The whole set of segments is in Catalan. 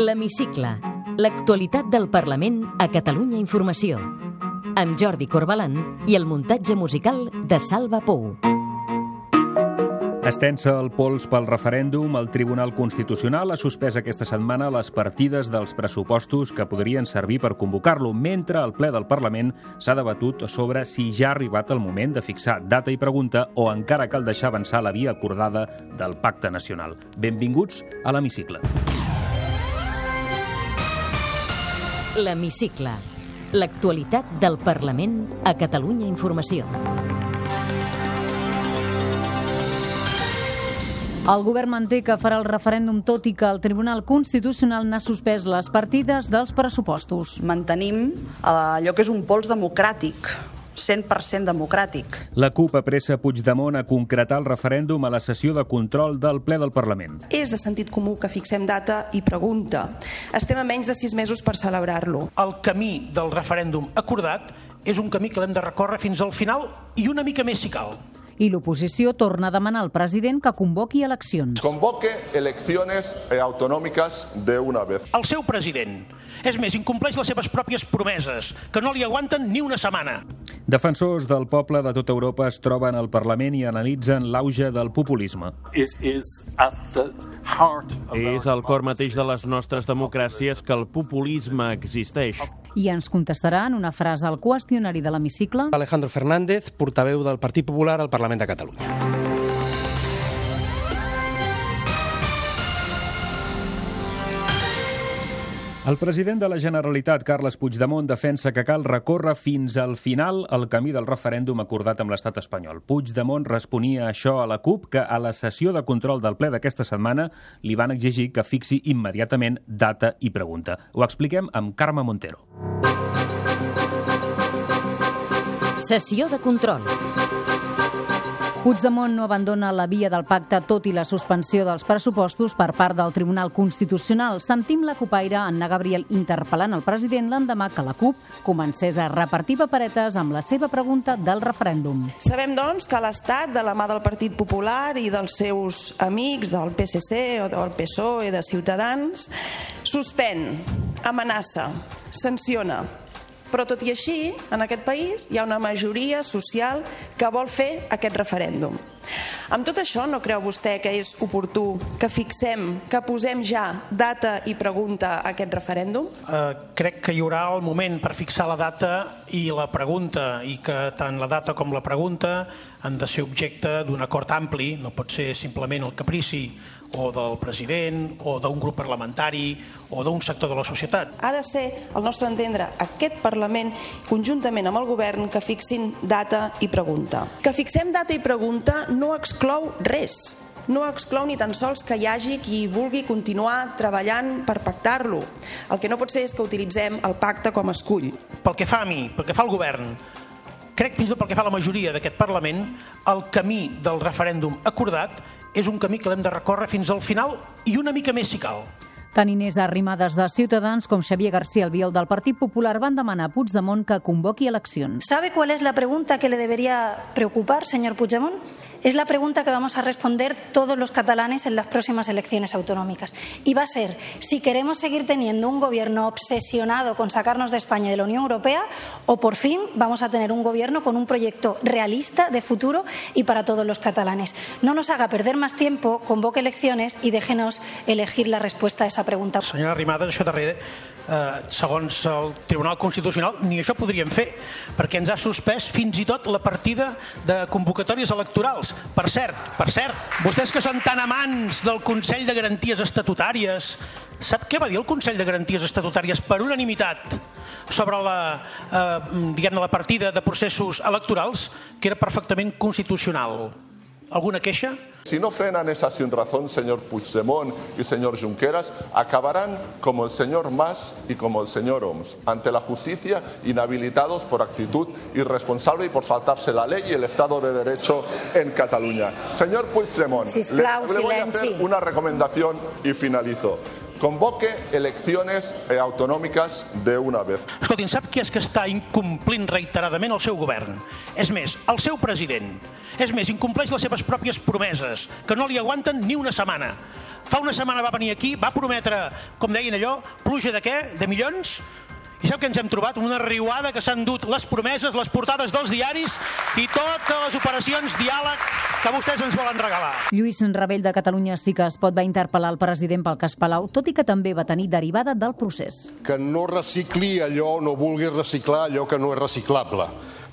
L'Hemicicle. L'actualitat del Parlament a Catalunya Informació. Amb Jordi Corbalan i el muntatge musical de Salva Pou. Estensa el pols pel referèndum, el Tribunal Constitucional ha suspès aquesta setmana les partides dels pressupostos que podrien servir per convocar-lo, mentre el ple del Parlament s'ha debatut sobre si ja ha arribat el moment de fixar data i pregunta o encara cal deixar avançar la via acordada del Pacte Nacional. Benvinguts a l'Hemicicle. L'Hemicicle. L'actualitat del Parlament a Catalunya Informació. El govern manté que farà el referèndum tot i que el Tribunal Constitucional n'ha suspès les partides dels pressupostos. Mantenim eh, allò que és un pols democràtic 100% democràtic. La CUP apressa Puigdemont a concretar el referèndum a la sessió de control del ple del Parlament. És de sentit comú que fixem data i pregunta. Estem a menys de sis mesos per celebrar-lo. El camí del referèndum acordat és un camí que l'hem de recórrer fins al final i una mica més si cal. I l'oposició torna a demanar al president que convoqui eleccions. Convoque elecciones eh, autonómicas de una vez. El seu president, és més, incompleix les seves pròpies promeses, que no li aguanten ni una setmana. Defensors del poble de tota Europa es troben al Parlament i analitzen l'auge del populisme. És al cor mateix de les nostres democràcies que el populisme existeix. I ens contestarà en una frase al qüestionari de l'hemicicle Alejandro Fernández, portaveu del Partit Popular al Parlament de Catalunya. El president de la Generalitat, Carles Puigdemont, defensa que cal recórrer fins al final el camí del referèndum acordat amb l'estat espanyol. Puigdemont responia a això a la CUP, que a la sessió de control del ple d'aquesta setmana li van exigir que fixi immediatament data i pregunta. Ho expliquem amb Carme Montero. Sessió de control. Puigdemont no abandona la via del pacte tot i la suspensió dels pressupostos per part del Tribunal Constitucional. Sentim la copaire Anna Gabriel interpel·lant el president l'endemà que la CUP comencés a repartir paperetes amb la seva pregunta del referèndum. Sabem, doncs, que l'Estat, de la mà del Partit Popular i dels seus amics del PSC o del PSOE, de Ciutadans, suspèn, amenaça, sanciona, però tot i així, en aquest país hi ha una majoria social que vol fer aquest referèndum. Amb tot això, no creu vostè que és oportú que fixem, que posem ja data i pregunta a aquest referèndum? Eh, crec que hi haurà el moment per fixar la data i la pregunta i que tant la data com la pregunta han de ser objecte d'un acord ampli, no pot ser simplement el caprici o del president o d'un grup parlamentari o d'un sector de la societat. Ha de ser, al nostre entendre, aquest Parlament, conjuntament amb el govern, que fixin data i pregunta. Que fixem data i pregunta no exclou res. No exclou ni tan sols que hi hagi qui vulgui continuar treballant per pactar-lo. El que no pot ser és que utilitzem el pacte com a escull. Pel que fa a mi, pel que fa al govern, crec fins i tot pel que fa a la majoria d'aquest Parlament, el camí del referèndum acordat és un camí que l'hem de recórrer fins al final i una mica més si cal. Tant Inés Arrimadas de Ciutadans com Xavier García Albiol del Partit Popular van demanar a Puigdemont que convoqui eleccions. ¿Sabe cuál es la pregunta que le debería preocupar, señor Puigdemont? Es la pregunta que vamos a responder todos los catalanes en las próximas elecciones autonómicas. Y va a ser si queremos seguir teniendo un gobierno obsesionado con sacarnos de España y de la Unión Europea o por fin vamos a tener un gobierno con un proyecto realista de futuro y para todos los catalanes. No nos haga perder más tiempo, convoque elecciones y déjenos elegir la respuesta a esa pregunta. Darrere, eh, segons el Tribunal Constitucional, ni això podríem fer, perquè ens ha suspès fins i tot la partida de convocatòries electorals. Per cert, per cert, vostès que són tan amants del Consell de Garanties Estatutàries, sap què va dir el Consell de Garanties Estatutàries per unanimitat sobre la, eh, diguem la partida de processos electorals, que era perfectament constitucional. Alguna queixa? Si no frenan esa sin razón, señor Puigdemont y señor Junqueras, acabarán como el señor Mas y como el señor Oms, ante la justicia, inhabilitados por actitud irresponsable y por saltarse la ley y el Estado de Derecho en Cataluña. Señor Puigdemont, le, le voy a hacer una recomendación y finalizo. Convoque elecciones eh, autonómicas de una vez. Escoltin, sap qui és que està incomplint reiteradament el seu govern? És més, el seu president. És més, incompleix les seves pròpies promeses, que no li aguanten ni una setmana. Fa una setmana va venir aquí, va prometre, com deien allò, pluja de què? De milions? I sap què ens hem trobat? Una riuada que s'han dut les promeses, les portades dels diaris i totes les operacions diàleg que vostès ens volen regalar. Lluís Rebell de Catalunya sí que es pot va interpel·lar el president pel cas Palau, tot i que també va tenir derivada del procés. Que no recicli allò, no vulgui reciclar allò que no és reciclable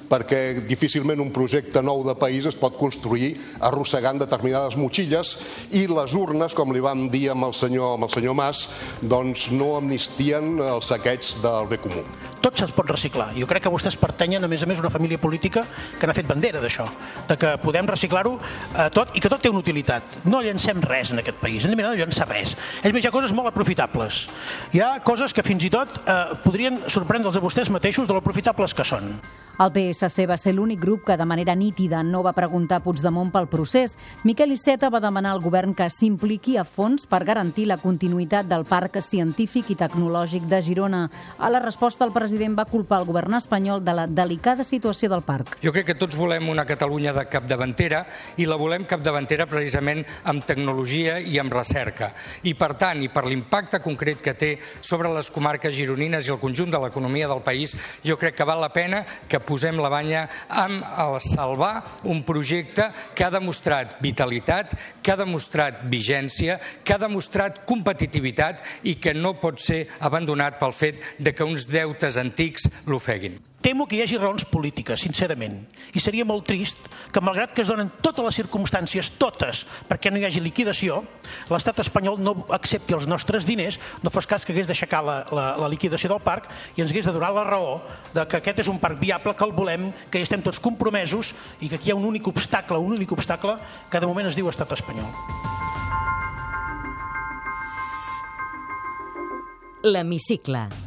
perquè difícilment un projecte nou de país es pot construir arrossegant determinades motxilles i les urnes, com li vam dir amb el senyor, amb el senyor Mas, doncs no amnistien el saqueig del bé comú. Tot se'ls pot reciclar. Jo crec que vostès pertanyen, a més a més, una família política que n'ha fet bandera d'això, de que podem reciclar-ho eh, tot i que tot té una utilitat. No llancem res en aquest país, hem de mirar llançar res. És més, hi ha coses molt aprofitables. Hi ha coses que fins i tot eh, podrien sorprendre'ls a vostès mateixos de lo aprofitables que són. El PSC va ser l'únic grup que de manera nítida no va preguntar a Puigdemont pel procés. Miquel Iceta va demanar al govern que s'impliqui a fons per garantir la continuïtat del Parc Científic i Tecnològic de Girona. A la resposta, el president va culpar el govern espanyol de la delicada situació del parc. Jo crec que tots volem una Catalunya de capdavantera i la volem capdavantera precisament amb tecnologia i amb recerca. I per tant, i per l'impacte concret que té sobre les comarques gironines i el conjunt de l'economia del país, jo crec que val la pena que posem la banya amb el salvar un projecte que ha demostrat vitalitat, que ha demostrat vigència, que ha demostrat competitivitat i que no pot ser abandonat pel fet de que uns deutes antics l'ofeguin. Temo que hi hagi raons polítiques, sincerament. I seria molt trist que, malgrat que es donen totes les circumstàncies, totes, perquè no hi hagi liquidació, l'estat espanyol no accepti els nostres diners, no fos cas que hagués d'aixecar la, la, la liquidació del parc i ens hagués de donar la raó de que aquest és un parc viable, que el volem, que hi estem tots compromesos i que aquí hi ha un únic obstacle, un únic obstacle que de moment es diu estat espanyol. L'Hemicicle.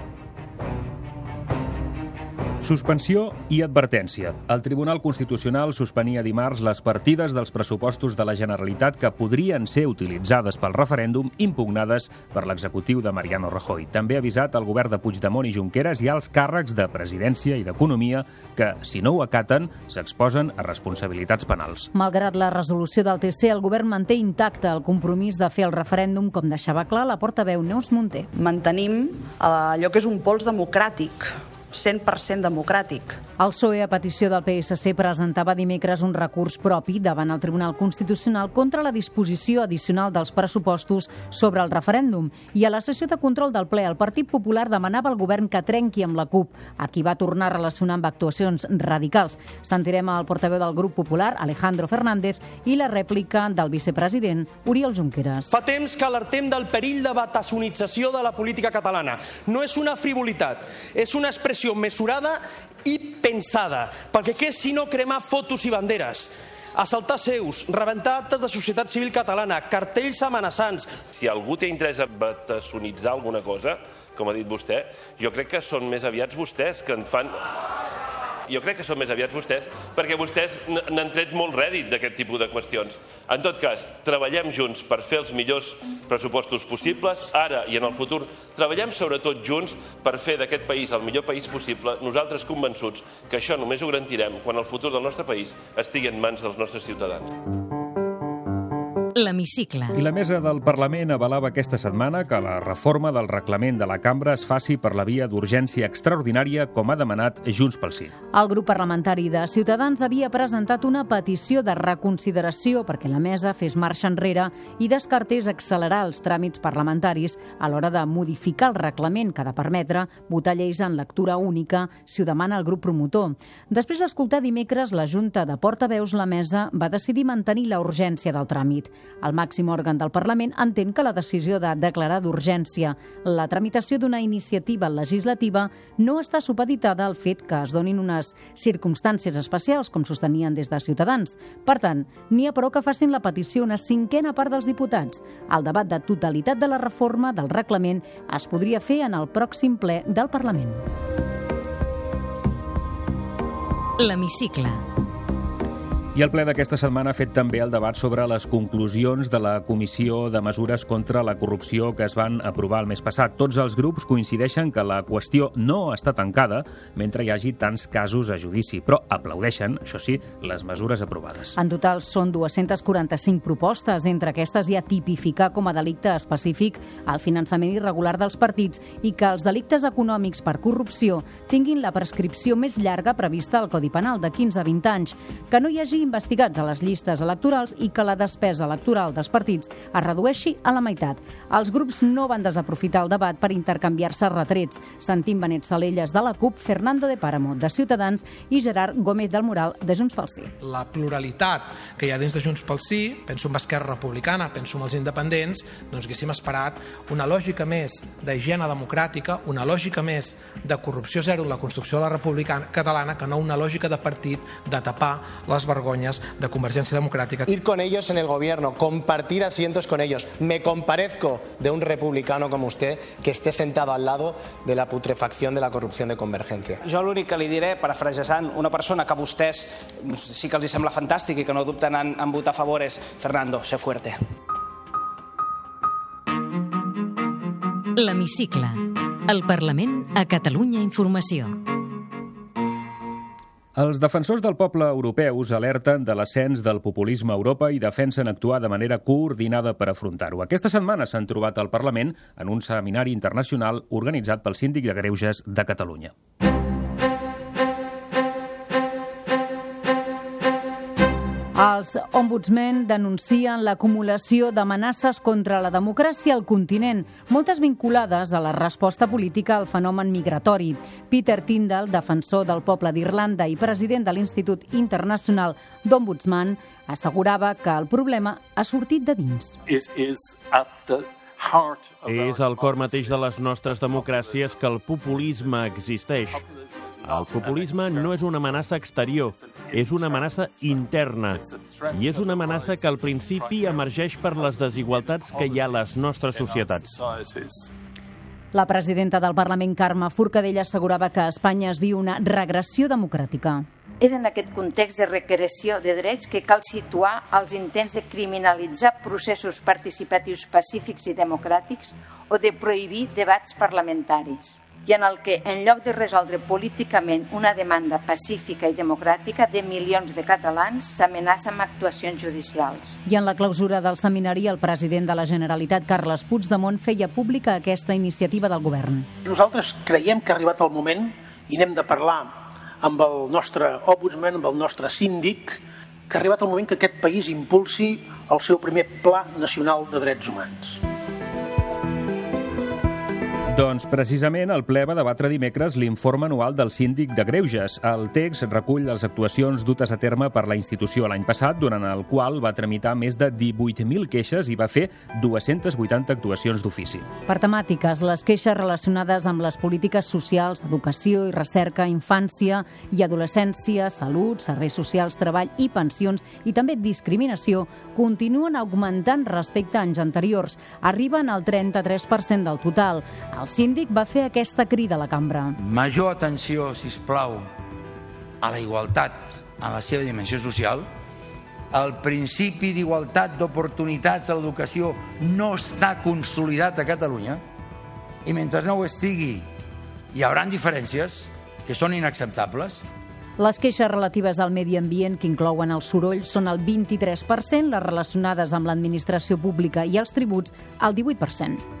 Suspensió i advertència. El Tribunal Constitucional suspenia dimarts les partides dels pressupostos de la Generalitat que podrien ser utilitzades pel referèndum impugnades per l'executiu de Mariano Rajoy. També ha avisat el govern de Puigdemont i Junqueras i als càrrecs de presidència i d'economia que, si no ho acaten, s'exposen a responsabilitats penals. Malgrat la resolució del TC, el govern manté intacte el compromís de fer el referèndum, com deixava clar la portaveu Neus Munté. Mantenim eh, allò que és un pols democràtic 100% democràtic. El PSOE, a petició del PSC, presentava dimecres un recurs propi davant el Tribunal Constitucional contra la disposició addicional dels pressupostos sobre el referèndum. I a la sessió de control del ple, el Partit Popular demanava al govern que trenqui amb la CUP, a qui va tornar a relacionar amb actuacions radicals. Sentirem al portaveu del grup popular, Alejandro Fernández, i la rèplica del vicepresident, Oriol Junqueras. Fa temps que alertem del perill de batassonització de la política catalana. No és una frivolitat, és una expressió mesurada i pensada, perquè què si no cremar fotos i banderes? assaltar seus, rebentar actes de societat civil catalana, cartells amenaçants. Si algú té interès a batassonitzar alguna cosa, com ha dit vostè, jo crec que són més aviats vostès que en fan jo crec que són més aviats vostès, perquè vostès n'han tret molt rèdit d'aquest tipus de qüestions. En tot cas, treballem junts per fer els millors pressupostos possibles, ara i en el futur. Treballem sobretot junts per fer d'aquest país el millor país possible, nosaltres convençuts que això només ho garantirem quan el futur del nostre país estigui en mans dels nostres ciutadans. L'Hemicicle. I la mesa del Parlament avalava aquesta setmana que la reforma del reglament de la cambra es faci per la via d'urgència extraordinària, com ha demanat Junts pel Sí. El grup parlamentari de Ciutadans havia presentat una petició de reconsideració perquè la mesa fes marxa enrere i descartés accelerar els tràmits parlamentaris a l'hora de modificar el reglament que ha de permetre votar lleis en lectura única si ho demana el grup promotor. Després d'escoltar dimecres la Junta de Portaveus, la mesa va decidir mantenir la urgència del tràmit. El màxim òrgan del Parlament entén que la decisió de declarar d'urgència la tramitació d'una iniciativa legislativa no està supeditada al fet que es donin unes circumstàncies especials, com sostenien des de Ciutadans. Per tant, n'hi ha prou que facin la petició una cinquena part dels diputats. El debat de totalitat de la reforma del reglament es podria fer en el pròxim ple del Parlament. L'Hemicicle. I el ple d'aquesta setmana ha fet també el debat sobre les conclusions de la Comissió de Mesures contra la Corrupció que es van aprovar el mes passat. Tots els grups coincideixen que la qüestió no està tancada mentre hi hagi tants casos a judici, però aplaudeixen, això sí, les mesures aprovades. En total són 245 propostes. Entre aquestes hi ha tipificar com a delicte específic el finançament irregular dels partits i que els delictes econòmics per corrupció tinguin la prescripció més llarga prevista al Codi Penal, de 15 a 20 anys, que no hi hagi investigats a les llistes electorals i que la despesa electoral dels partits es redueixi a la meitat. Els grups no van desaprofitar el debat per intercanviar-se retrets. Sentim Benet Salelles de la CUP, Fernando de Páramo de Ciutadans i Gerard Gómez del Moral de Junts pel Sí. La pluralitat que hi ha dins de Junts pel Sí, penso en Esquerra Republicana, penso en els independents, doncs haguéssim esperat una lògica més d'higiene democràtica, una lògica més de corrupció zero en la construcció de la República Catalana que no una lògica de partit de tapar les vergonyes vergonyes de Convergencia Democrática. Ir con ellos en el gobierno, compartir asientos con ellos. Me comparezco de un republicano como usted que esté sentado al lado de la putrefacción de la corrupción de Convergencia. Jo l'únic que li diré, parafrasejant una persona que a vostès sí que els hi sembla fantàstic i que no dubten en, en votar a favor és Fernando, sé fuerte. L'Hemicicle. El Parlament a Catalunya Informació. Els defensors del poble europeus alerten de l'ascens del populisme a Europa i defensen actuar de manera coordinada per afrontar-ho. Aquesta setmana s'han trobat al Parlament en un seminari internacional organitzat pel Síndic de Greuges de Catalunya. Els ombudsmen denuncien l'acumulació d'amenaces contra la democràcia al continent, moltes vinculades a la resposta política al fenomen migratori. Peter Tyndall, defensor del poble d'Irlanda i president de l'Institut Internacional d'Ombudsman, assegurava que el problema ha sortit de dins. Is, is és al cor mateix de les nostres democràcies que el populisme existeix. El populisme no és una amenaça exterior, és una amenaça interna. I és una amenaça que al principi emergeix per les desigualtats que hi ha a les nostres societats. La presidenta del Parlament, Carme Forcadell, assegurava que a Espanya es viu una regressió democràtica. És en aquest context de recreació de drets que cal situar els intents de criminalitzar processos participatius pacífics i democràtics o de prohibir debats parlamentaris i en el que, en lloc de resoldre políticament una demanda pacífica i democràtica de milions de catalans, s'amenaça amb actuacions judicials. I en la clausura del seminari, el president de la Generalitat, Carles Puigdemont, feia pública aquesta iniciativa del govern. Nosaltres creiem que ha arribat el moment i n'hem de parlar amb el nostre ombudsman, amb el nostre síndic, que ha arribat el moment que aquest país impulsi el seu primer Pla Nacional de Drets Humans. Doncs precisament el ple va debatre dimecres l'informe anual del síndic de Greuges. El text recull les actuacions dutes a terme per la institució l'any passat, durant el qual va tramitar més de 18.000 queixes i va fer 280 actuacions d'ofici. Per temàtiques, les queixes relacionades amb les polítiques socials, educació i recerca, infància i adolescència, salut, serveis socials, treball i pensions i també discriminació continuen augmentant respecte a anys anteriors. Arriben al 33% del total. El síndic va fer aquesta crida a la cambra. Major atenció, si plau, a la igualtat en la seva dimensió social. El principi d'igualtat d'oportunitats a l'educació no està consolidat a Catalunya i mentre no ho estigui hi haurà diferències que són inacceptables. Les queixes relatives al medi ambient, que inclouen el soroll, són el 23%, les relacionades amb l'administració pública i els tributs, el 18%.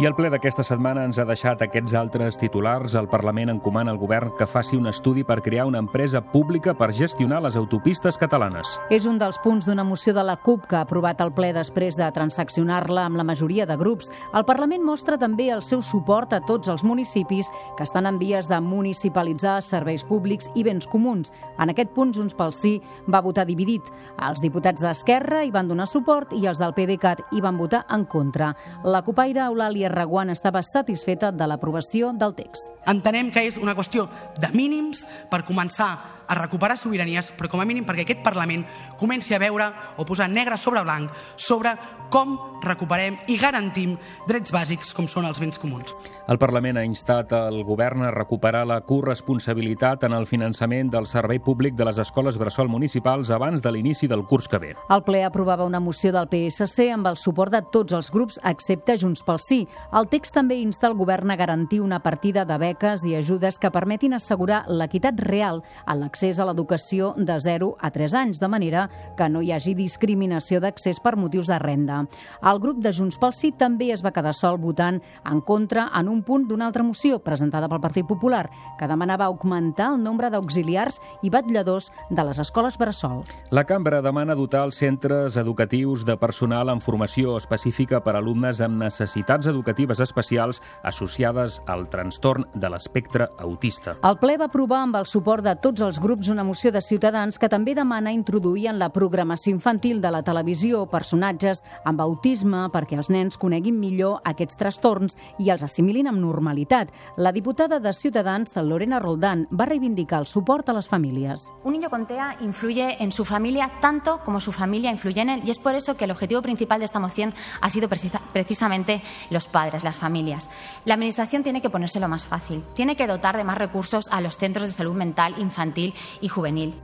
I el ple d'aquesta setmana ens ha deixat aquests altres titulars. El Parlament encomana al govern que faci un estudi per crear una empresa pública per gestionar les autopistes catalanes. És un dels punts d'una moció de la CUP que ha aprovat el ple després de transaccionar-la amb la majoria de grups. El Parlament mostra també el seu suport a tots els municipis que estan en vies de municipalitzar serveis públics i béns comuns. En aquest punt, Junts pel Sí va votar dividit. Els diputats d'Esquerra hi van donar suport i els del PDeCAT hi van votar en contra. La copaire Eulàlia Natàlia Reguant estava satisfeta de l'aprovació del text. Entenem que és una qüestió de mínims per començar a recuperar sobiranies, però com a mínim perquè aquest Parlament comenci a veure o posar negre sobre blanc sobre com recuperem i garantim drets bàsics com són els béns comuns. El Parlament ha instat el govern a recuperar la corresponsabilitat en el finançament del servei públic de les escoles bressol municipals abans de l'inici del curs que ve. El ple aprovava una moció del PSC amb el suport de tots els grups excepte Junts pel Sí. El text també insta el govern a garantir una partida de beques i ajudes que permetin assegurar l'equitat real en l'accés a l'educació de 0 a 3 anys, de manera que no hi hagi discriminació d'accés per motius de renda. El grup de Junts pel Sí també es va quedar sol votant en contra en un punt d'una altra moció presentada pel Partit Popular, que demanava augmentar el nombre d'auxiliars i batlladors de les escoles bressol. La cambra demana dotar els centres educatius de personal amb formació específica per a alumnes amb necessitats educatives especials associades al trastorn de l'espectre autista. El ple va aprovar amb el suport de tots els grups una moció de Ciutadans que també demana introduir en la programació infantil de la televisió personatges amb autisme perquè els nens coneguin millor aquests trastorns i els assimilin amb normalitat. La diputada de Ciutadans, Lorena Roldán, va reivindicar el suport a les famílies. Un niño con TEA influye en su familia tanto como su familia influye en él y es por eso que el objetivo principal de esta moción ha sido precisa, precisamente los padres, las familias. La Administración tiene que ponérselo más fácil, tiene que dotar de más recursos a los centros de salud mental infantil y juvenil.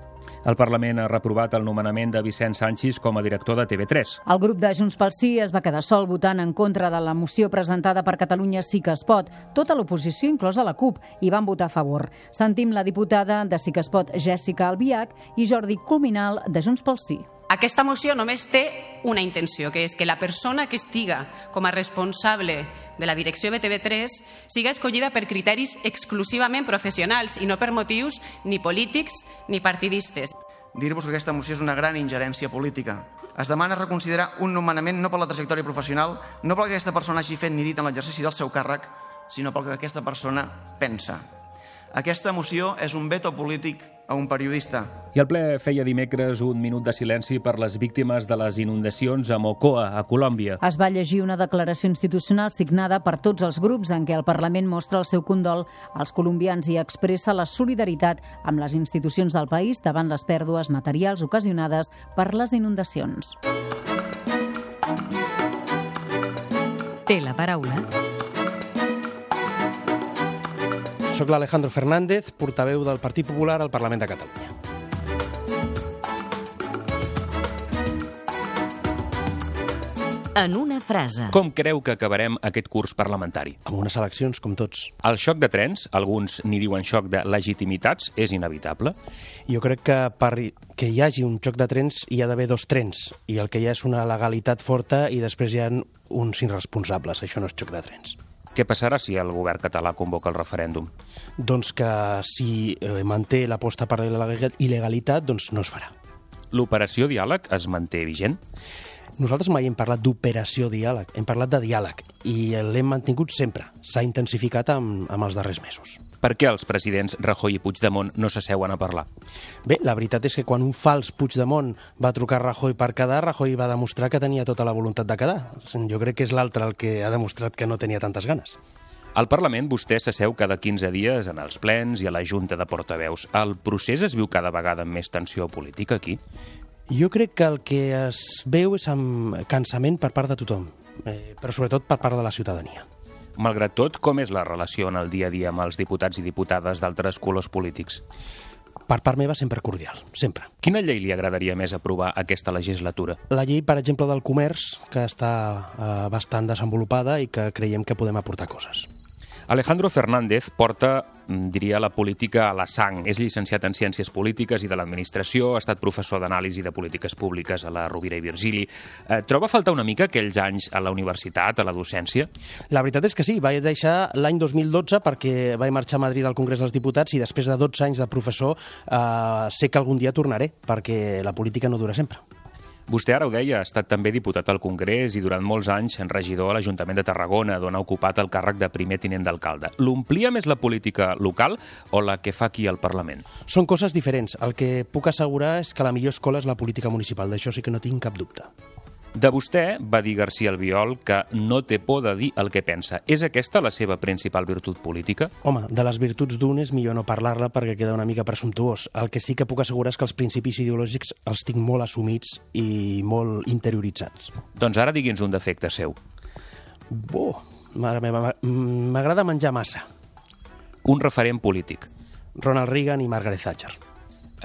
El Parlament ha reprovat el nomenament de Vicent Sanchis com a director de TV3. El grup de Junts pel Sí es va quedar sol votant en contra de la moció presentada per Catalunya Sí que es pot. Tota l'oposició, inclosa la CUP, hi van votar a favor. Sentim la diputada de Sí que es pot, Jèssica Albiach, i Jordi Culminal, de Junts pel Sí. Aquesta moció només té una intenció, que és que la persona que estiga com a responsable de la direcció de TV3 siga escollida per criteris exclusivament professionals i no per motius ni polítics ni partidistes. Dir-vos que aquesta moció és una gran ingerència política. Es demana reconsiderar un nomenament no per la trajectòria professional, no pel que aquesta persona hagi fet ni dit en l'exercici del seu càrrec, sinó pel que aquesta persona pensa. Aquesta moció és un veto polític a un periodista. I el ple feia dimecres un minut de silenci per les víctimes de les inundacions a Mocoa, a Colòmbia. Es va llegir una declaració institucional signada per tots els grups en què el Parlament mostra el seu condol als colombians i expressa la solidaritat amb les institucions del país davant les pèrdues materials ocasionades per les inundacions. Té la paraula Soc l'Alejandro Fernández, portaveu del Partit Popular al Parlament de Catalunya. En una frase. Com creu que acabarem aquest curs parlamentari? Amb unes eleccions, com tots. El xoc de trens, alguns n'hi diuen xoc de legitimitats, és inevitable? Jo crec que per que hi hagi un xoc de trens hi ha d'haver dos trens, i el que hi ha és una legalitat forta i després hi ha uns irresponsables. Això no és xoc de trens. Què passarà si el govern català convoca el referèndum? Doncs que si eh, manté l'aposta per la il·legalitat, doncs no es farà. L'operació diàleg es manté vigent? Nosaltres mai hem parlat d'operació diàleg, hem parlat de diàleg i l'hem mantingut sempre. S'ha intensificat amb, amb els darrers mesos. Per què els presidents Rajoy i Puigdemont no s'asseuen a parlar? Bé, la veritat és que quan un fals Puigdemont va trucar a Rajoy per quedar, Rajoy va demostrar que tenia tota la voluntat de quedar. Jo crec que és l'altre el que ha demostrat que no tenia tantes ganes. Al Parlament vostè s'asseu cada 15 dies en els plens i a la Junta de Portaveus. El procés es viu cada vegada amb més tensió política aquí? Jo crec que el que es veu és amb cansament per part de tothom, eh, però sobretot per part de la ciutadania. Malgrat tot, com és la relació en el dia a dia amb els diputats i diputades d'altres colors polítics? Per part meva, sempre cordial, sempre. Quina llei li agradaria més aprovar aquesta legislatura? La llei, per exemple, del comerç, que està eh, bastant desenvolupada i que creiem que podem aportar coses. Alejandro Fernández porta, diria, la política a la sang. És llicenciat en Ciències Polítiques i de l'Administració, ha estat professor d'anàlisi de polítiques públiques a la Rovira i Virgili. Eh, troba a faltar una mica aquells anys a la universitat, a la docència? La veritat és que sí, vaig deixar l'any 2012 perquè vaig marxar a Madrid al Congrés dels Diputats i després de 12 anys de professor eh, sé que algun dia tornaré, perquè la política no dura sempre. Vostè ara ho deia, ha estat també diputat al Congrés i durant molts anys en regidor a l'Ajuntament de Tarragona, d'on ha ocupat el càrrec de primer tinent d'alcalde. L'omplia més la política local o la que fa aquí al Parlament? Són coses diferents. El que puc assegurar és que la millor escola és la política municipal. D'això sí que no tinc cap dubte. De vostè va dir García Albiol que no té por de dir el que pensa. És aquesta la seva principal virtut política? Home, de les virtuts d'un és millor no parlar-la perquè queda una mica presumptuós. El que sí que puc assegurar és que els principis ideològics els tinc molt assumits i molt interioritzats. Doncs ara digui'ns un defecte seu. Bo, mare meva, m'agrada menjar massa. Un referent polític. Ronald Reagan i Margaret Thatcher.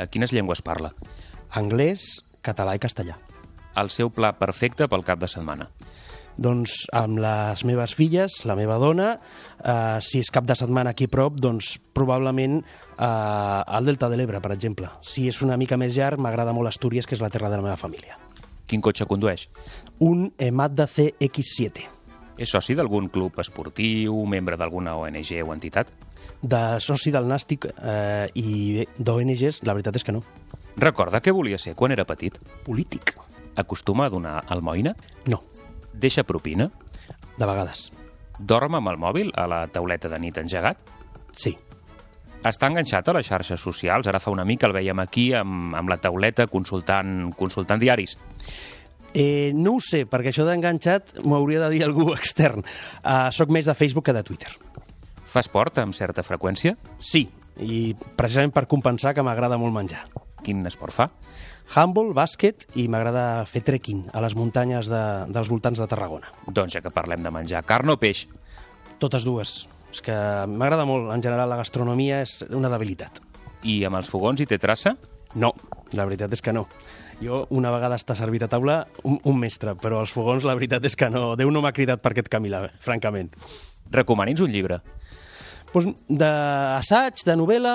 A quines llengües parla? Anglès, català i castellà. El seu pla perfecte pel cap de setmana. Doncs amb les meves filles, la meva dona, eh, si és cap de setmana aquí prop, doncs probablement eh, al Delta de l'Ebre, per exemple. Si és una mica més llarg, m'agrada molt Astúries, que és la terra de la meva família. Quin cotxe condueix? Un Mazda CX-7. És soci d'algun club esportiu, membre d'alguna ONG o entitat? De soci del Nàstic eh, i d'ONGs, la veritat és que no. Recorda què volia ser quan era petit? Polític. Acostuma a donar almoina? No. Deixa propina? De vegades. Dorm amb el mòbil a la tauleta de nit engegat? Sí. Està enganxat a les xarxes socials. Ara fa una mica el veiem aquí amb, amb la tauleta consultant, consultant diaris. Eh, no ho sé, perquè això d'enganxat m'ho hauria de dir algú extern. Uh, soc més de Facebook que de Twitter. Fa esport amb certa freqüència? Sí, i precisament per compensar que m'agrada molt menjar. Quin esport fa? Handball, bàsquet i m'agrada fer trekking a les muntanyes de, dels voltants de Tarragona. Doncs ja que parlem de menjar, carn o peix? Totes dues. És que m'agrada molt, en general, la gastronomia és una debilitat. I amb els fogons hi té traça? No, la veritat és que no. Jo una vegada està servit a taula un, un mestre, però els fogons la veritat és que no. Déu no m'ha cridat per aquest camí, la, francament. Recomani'ns un llibre. Pues d'assaig, de novel·la,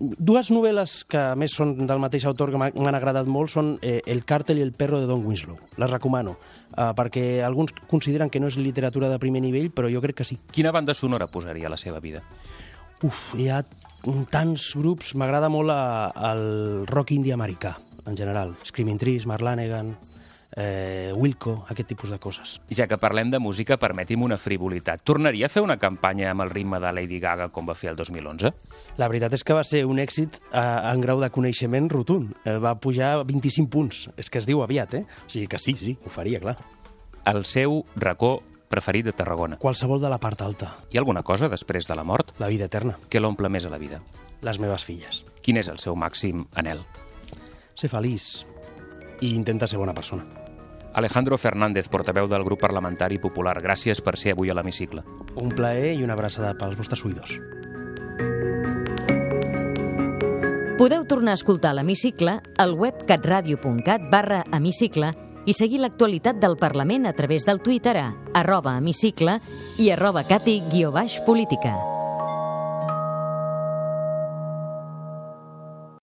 dues novel·les que a més són del mateix autor que m'han agradat molt són eh, El càrtel i el perro de Don Winslow. Les recomano, eh, perquè alguns consideren que no és literatura de primer nivell, però jo crec que sí. Quina banda sonora posaria a la seva vida? Uf, hi ha tants grups. M'agrada molt a, el rock indi americà, en general. Screaming Trees, Mark Lanegan, eh, Wilco, aquest tipus de coses. Ja que parlem de música, permeti'm una frivolitat. Tornaria a fer una campanya amb el ritme de Lady Gaga com va fer el 2011? La veritat és que va ser un èxit eh, en grau de coneixement rotund. Eh, va pujar 25 punts. És que es diu aviat, eh? O sigui que sí, sí, ho faria, clar. El seu racó preferit de Tarragona? Qualsevol de la part alta. Hi ha alguna cosa després de la mort? La vida eterna. Què l'omple més a la vida? Les meves filles. Quin és el seu màxim anel? Ser feliç i intenta ser bona persona. Alejandro Fernández, portaveu del grup parlamentari popular, gràcies per ser avui a l'hemicicle. Un plaer i una abraçada pels vostres oïdors. Podeu tornar a escoltar l'hemicicle al web catradio.cat barra hemicicle i seguir l'actualitat del Parlament a través del Twitter a arroba hemicicle i arroba cati guió baix política.